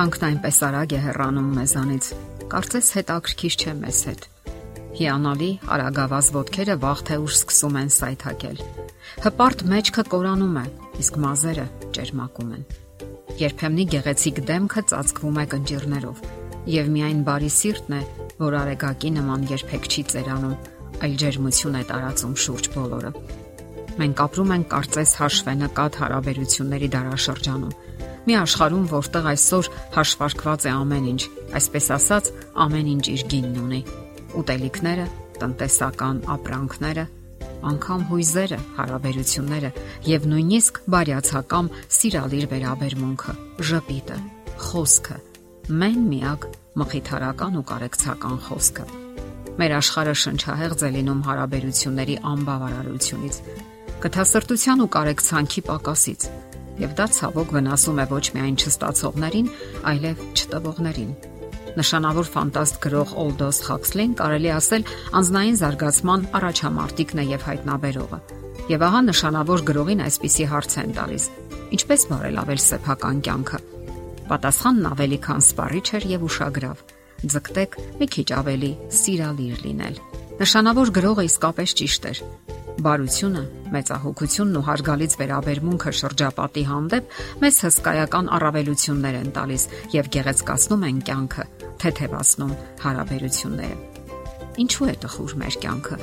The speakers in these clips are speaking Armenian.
Կյանքն այնպես արագ է հեռանում մեզանից։ Կարծես հետաքրքիր չէ մեզ հետ։ Հիանալի արագավազ ոդքերը վաղ թե ուշ սկսում են սայթակել։ Հպարտ մեջքը կորանում է, իսկ մազերը ճերմակում են։ Երբեմնի գեղեցիկ դեմքը ծածկվում է կնճիրներով, եւ միայն բարի սիրտն է, որ արեգակի նման երբեք չի ծերանում, այլ ջերմություն է տարածում շուրջ բոլորը։ Մենք ապրում ենք կարծես հաշվենկատ հարաբերությունների դարաշրջանում Մի աշխարհում, որտեղ այսօր հաշվարկված է ամեն ինչ, այսպես ասած, ամեն ինչ իր գինն ունի։ Ուտելիքները, տնտեսական ապրանքները, անկամ հույզերը, հարաբերությունները եւ նույնիսկ բարյացակամ սիրալիր վերաբերմունքը, ժպիտը, խոսքը, մեն միակ մխիթարական ու կարեկցական խոսքը։ Մեր աշխարհը շնչահեղձ է լինում հարաբերությունների անբավարարությունից, կթասրտության ու կարեկցանքի պակասից եւ դա ցավոք վնասում է ոչ միայն չստացողներին, այլև չտվողներին։ Նշանավոր ֆանտաստ գրող Օլդոս Խաքսլին կարելի ասել անznային զարգացման առաջամարտիկն է եւ հայտնաբերողը։ Եվ ահա նշանավոր գրողին այսպիսի հարց են տալիս. Ինչպես բարելավել սեփական կյանքը։ Պատասխանն ավելի քան սպառիչ էր եւ ուշագրավ։ Ձգտեք մի քիչ ավելի սիրալիր լինել։ Նշանավոր գրողը իսկապես ճիշտ էր բարությունը, մեծահոգությունն ու հարգալից վերաբերմունքը շրջապատի հանդեպ մեզ հսկայական առավելություններ են տալիս եւ գեղեցկացնում են կյանքը, թեթևացնում հարաբերությունները։ Ինչու է տխուր մեր կյանքը։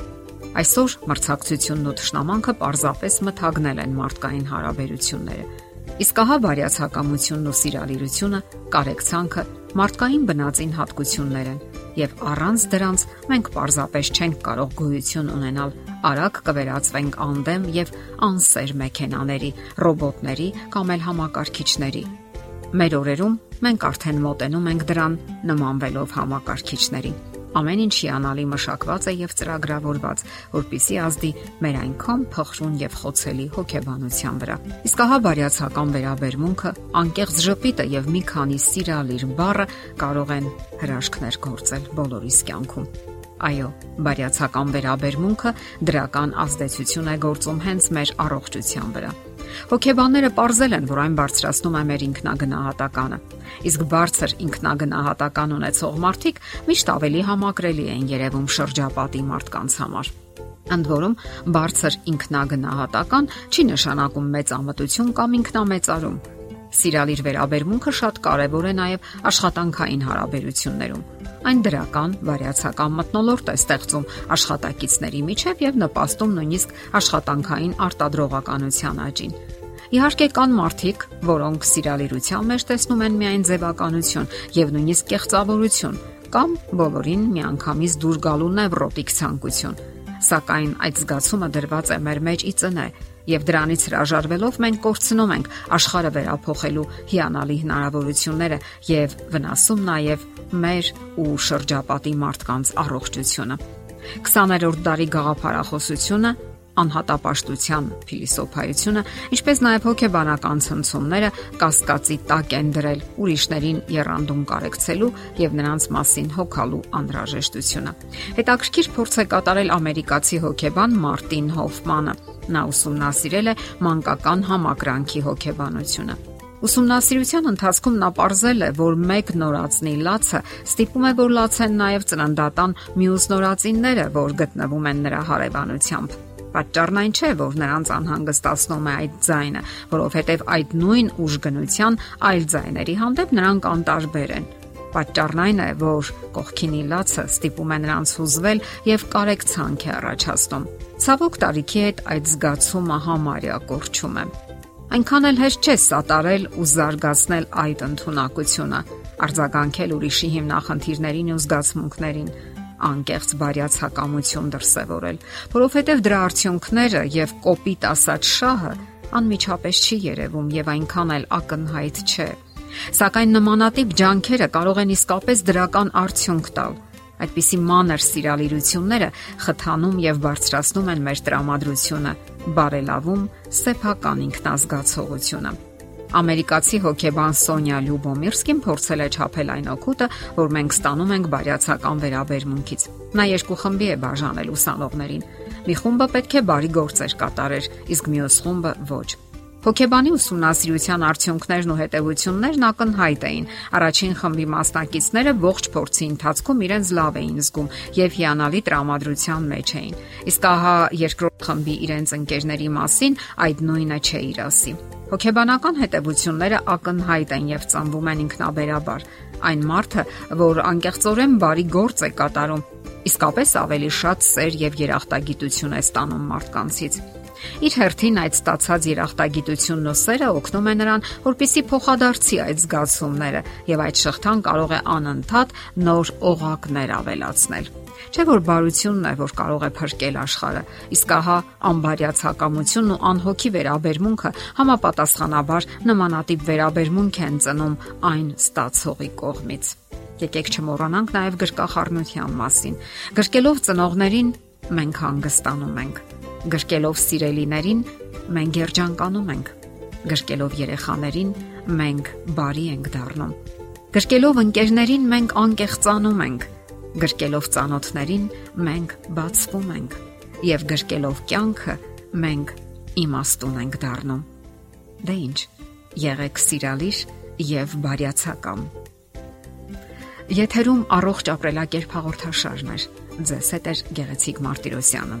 Այսօր մրցակցությունն ու ճշնամանքը պարզապես մթագնել են մարդկային հարաբերությունները։ Իսկ ահա բարյացակամությունն ու սիրալիրությունը, կարեկցանքը մարդկային բնածին հատկություններ են եւ առանց դրանց մենք պարզապես չենք կարող գոյություն ունենալ արագ կվերածվենք անդեմ եւ անսեր մեքենաների, ռոբոտների կամ էլ համակարգիչների։ Մեր օրերում մենք արդեն մոտենում ենք դրան նմանվելով համակարգիչների։ Ամեն ինչ հիանալի մշակված է եւ ծրագրավորված, որpիսի ազդի մեր այնքան փխրուն եւ խոցելի հոգեբանության վրա։ Իսկ ահա բարյացակամ վերաբերմունքը, անկեղծ ժպիտը եւ մի քանի սիրալիր բառը կարող են հրաշքներ գործել բոլորիս կյանքում։ Այո, բարյացակամ վերաբերմունքը դրական ազդեցություն է գործում հենց մեր առողջության վրա։ Հոգեբանները ողրզել են, որ այն բարձրացնում է մեր ինքնագնահատականը։ Իսկ բարձր ինքնագնահատական ունեցող մարդիկ միշտ ավելի համակրելի են երևում շրջապատի մարդկանց համար։ Ընդ որում, բարձր ինքնագնահատական չի նշանակում մեծ ամտություն կամ ինքնամեծարում։ Սիրալիր վերաբերմունքը շատ կարևոր է նաև աշխատանքային հարաբերություններում Այն դրական, վարյացական մտնոլորտ է ստեղծում աշխատակիցների միջև եւ նպաստում նույնիսկ աշխատանքային արտադրողականության աճին։ Իհարկե կան մարդիկ, որոնք սիրալիրության մեջ տեսնում են միայն ձևականություն եւ նույնիսկ կեղծավորություն, կամ բոլորին միանգամից դուր գալու նևրոտիկ ցանկություն։ Սակայն այդ զգացումը դրված է մեր մեջ ի ծնե եւ դրանից հրաժարվելով մենք կորցնում ենք աշխարհը վերափոխելու հիանալի հնարավորությունները եւ վնասում նաեւ մեր ու շրջապատի մարդկանց առողջությունը 20-րդ դարի գաղափարախոսությունը անհատապաշտության փիլիսոփայությունը, ինչպես նաև հոգեբանական ցնցումները կասկածի տակ են դրել ուրիշներին երանդում կարեկցելու եւ նրանց մասին հոգալու անհրաժեշտությունը։ Հետաքրքիր փորձ է կատարել ամերիկացի հոգեբան Մարտին Հոֆմանը։ Նա ուսումնասիրել է մանկական համակրանքի հոգեբանությունը։ Ուսումնասիրության ընթացքում նա ողրզել է, որ մեկ նորածնի լացը ստիպում է, որ լացեն նաև ծննդատան մյուս նորածինները, որ գտնվում են նրա հարևանությամբ։ Պատճառն այն չէ, որ նրանց անհանգստացնում է այդ ձայնը, որովհետև այդ նույն ուժգնության այլ ձայների հանդեպ նրանք անտարբեր են։ Պատճառն այն է, որ կողքինի լացը ստիպում է նրանց հուզվել եւ կարեկցանք է առաջացնում։ Ցավոք տարիքի հետ այդ զգացումը համարյա կորչում է։ Այնքան էլ հեշտ չէ սատարել ու զարգացնել այդ ընտունակությունը, արձագանքել ուրիշի հիմնախնդիրներին ու զգացմունքներին անկեղծ բարյացակամություն դրսևորել, որովհետև դրա արդյունքները եւ կոպիտ ասած շահը անմիջապես չի երևում եւ այնքան էլ ակնհայտ չէ։ Սակայն նմանատիպ ջանքերը կարող են իսկապես դրական արդյունք տալ։ Այդպիսի մանր սիրալիրությունները խթանում եւ բարձրացնում են մեր տրամադրությունը, բարելավում սեփական ինքնազգացողությունը։ Ամերիկացի հոկեբան Սոնյա Լյուբոմիրսկին փորձել է չափել այն օգուտը, որ մենք ստանում ենք բարյացակամ վերաբերմունքից։ Նա երկու խմբի է բաժանել ուսանողներին։ Մի խումբը պետք է բարի գործեր կատարեր, իսկ մյուս խումբը ոչ։ Հոգեբանի ուսումնասիրության արդյունքներն ու հետևություններն ակնհայտ էին։ Առաջին խմբի մասնակիցները ողջ փորձի ընթացքում իրենց լավ էին զգում եւ հիանալի տրամադրության մեջ էին։ Իսկ ահա երկրորդ խմբի իրենց ընկերների մասին այդ նույնը չէր ասի։ Հոգեբանական հետևությունները ակնհայտ են եւ ծանվում են ինքնաբերաբար։ Այն մարդը, որ անկեղծորեն բարի գործ է կատարում, իսկապես ավելի շատ սեր եւ երախտագիտություն է ստանում մարդկանցից։ Իր հերթին այդ ստացած երախտագիտությունն ու սերը օգնում է նրան, որպիսի փոխադարձի այդ զգացումները եւ այդ շղթան կարող է անընդհատ նոր օղակներ ավելացնել։ Չէ որ բարությունն է, որ կարող է փրկել աշխարհը, իսկ ահա անբարյացակամությունն ու անհոգի վերաբերմունքը համապատասխանաբար նմանատիպ վերաբերմունք են ծնում այն ստացողի կողմից։ Եկեք չմոռանանք նաև գրկախառնության մասին։ Գրկելով ծնողներին մենք հանգստանում ենք Գրկելով սիրելիներին մենք երջանկանում ենք։ Գրկելով երեխաներին մենք բարի ենք դառնում։ Գրկելով ընկերներին մենք անկեղծանում ենք։ Գրկելով ծանոթներին մենք բացվում ենք։ Եվ գրկելով կյանքը մենք իմաստուն ենք դառնում։ Դե ի՞նչ, եղեք սիրալիր եւ բարյացակամ։ Եթերում առողջ ապրելակերպ հաղորդաշարն է։ Ձեզ հետ է Գեղեցիկ Մարտիրոսյանը։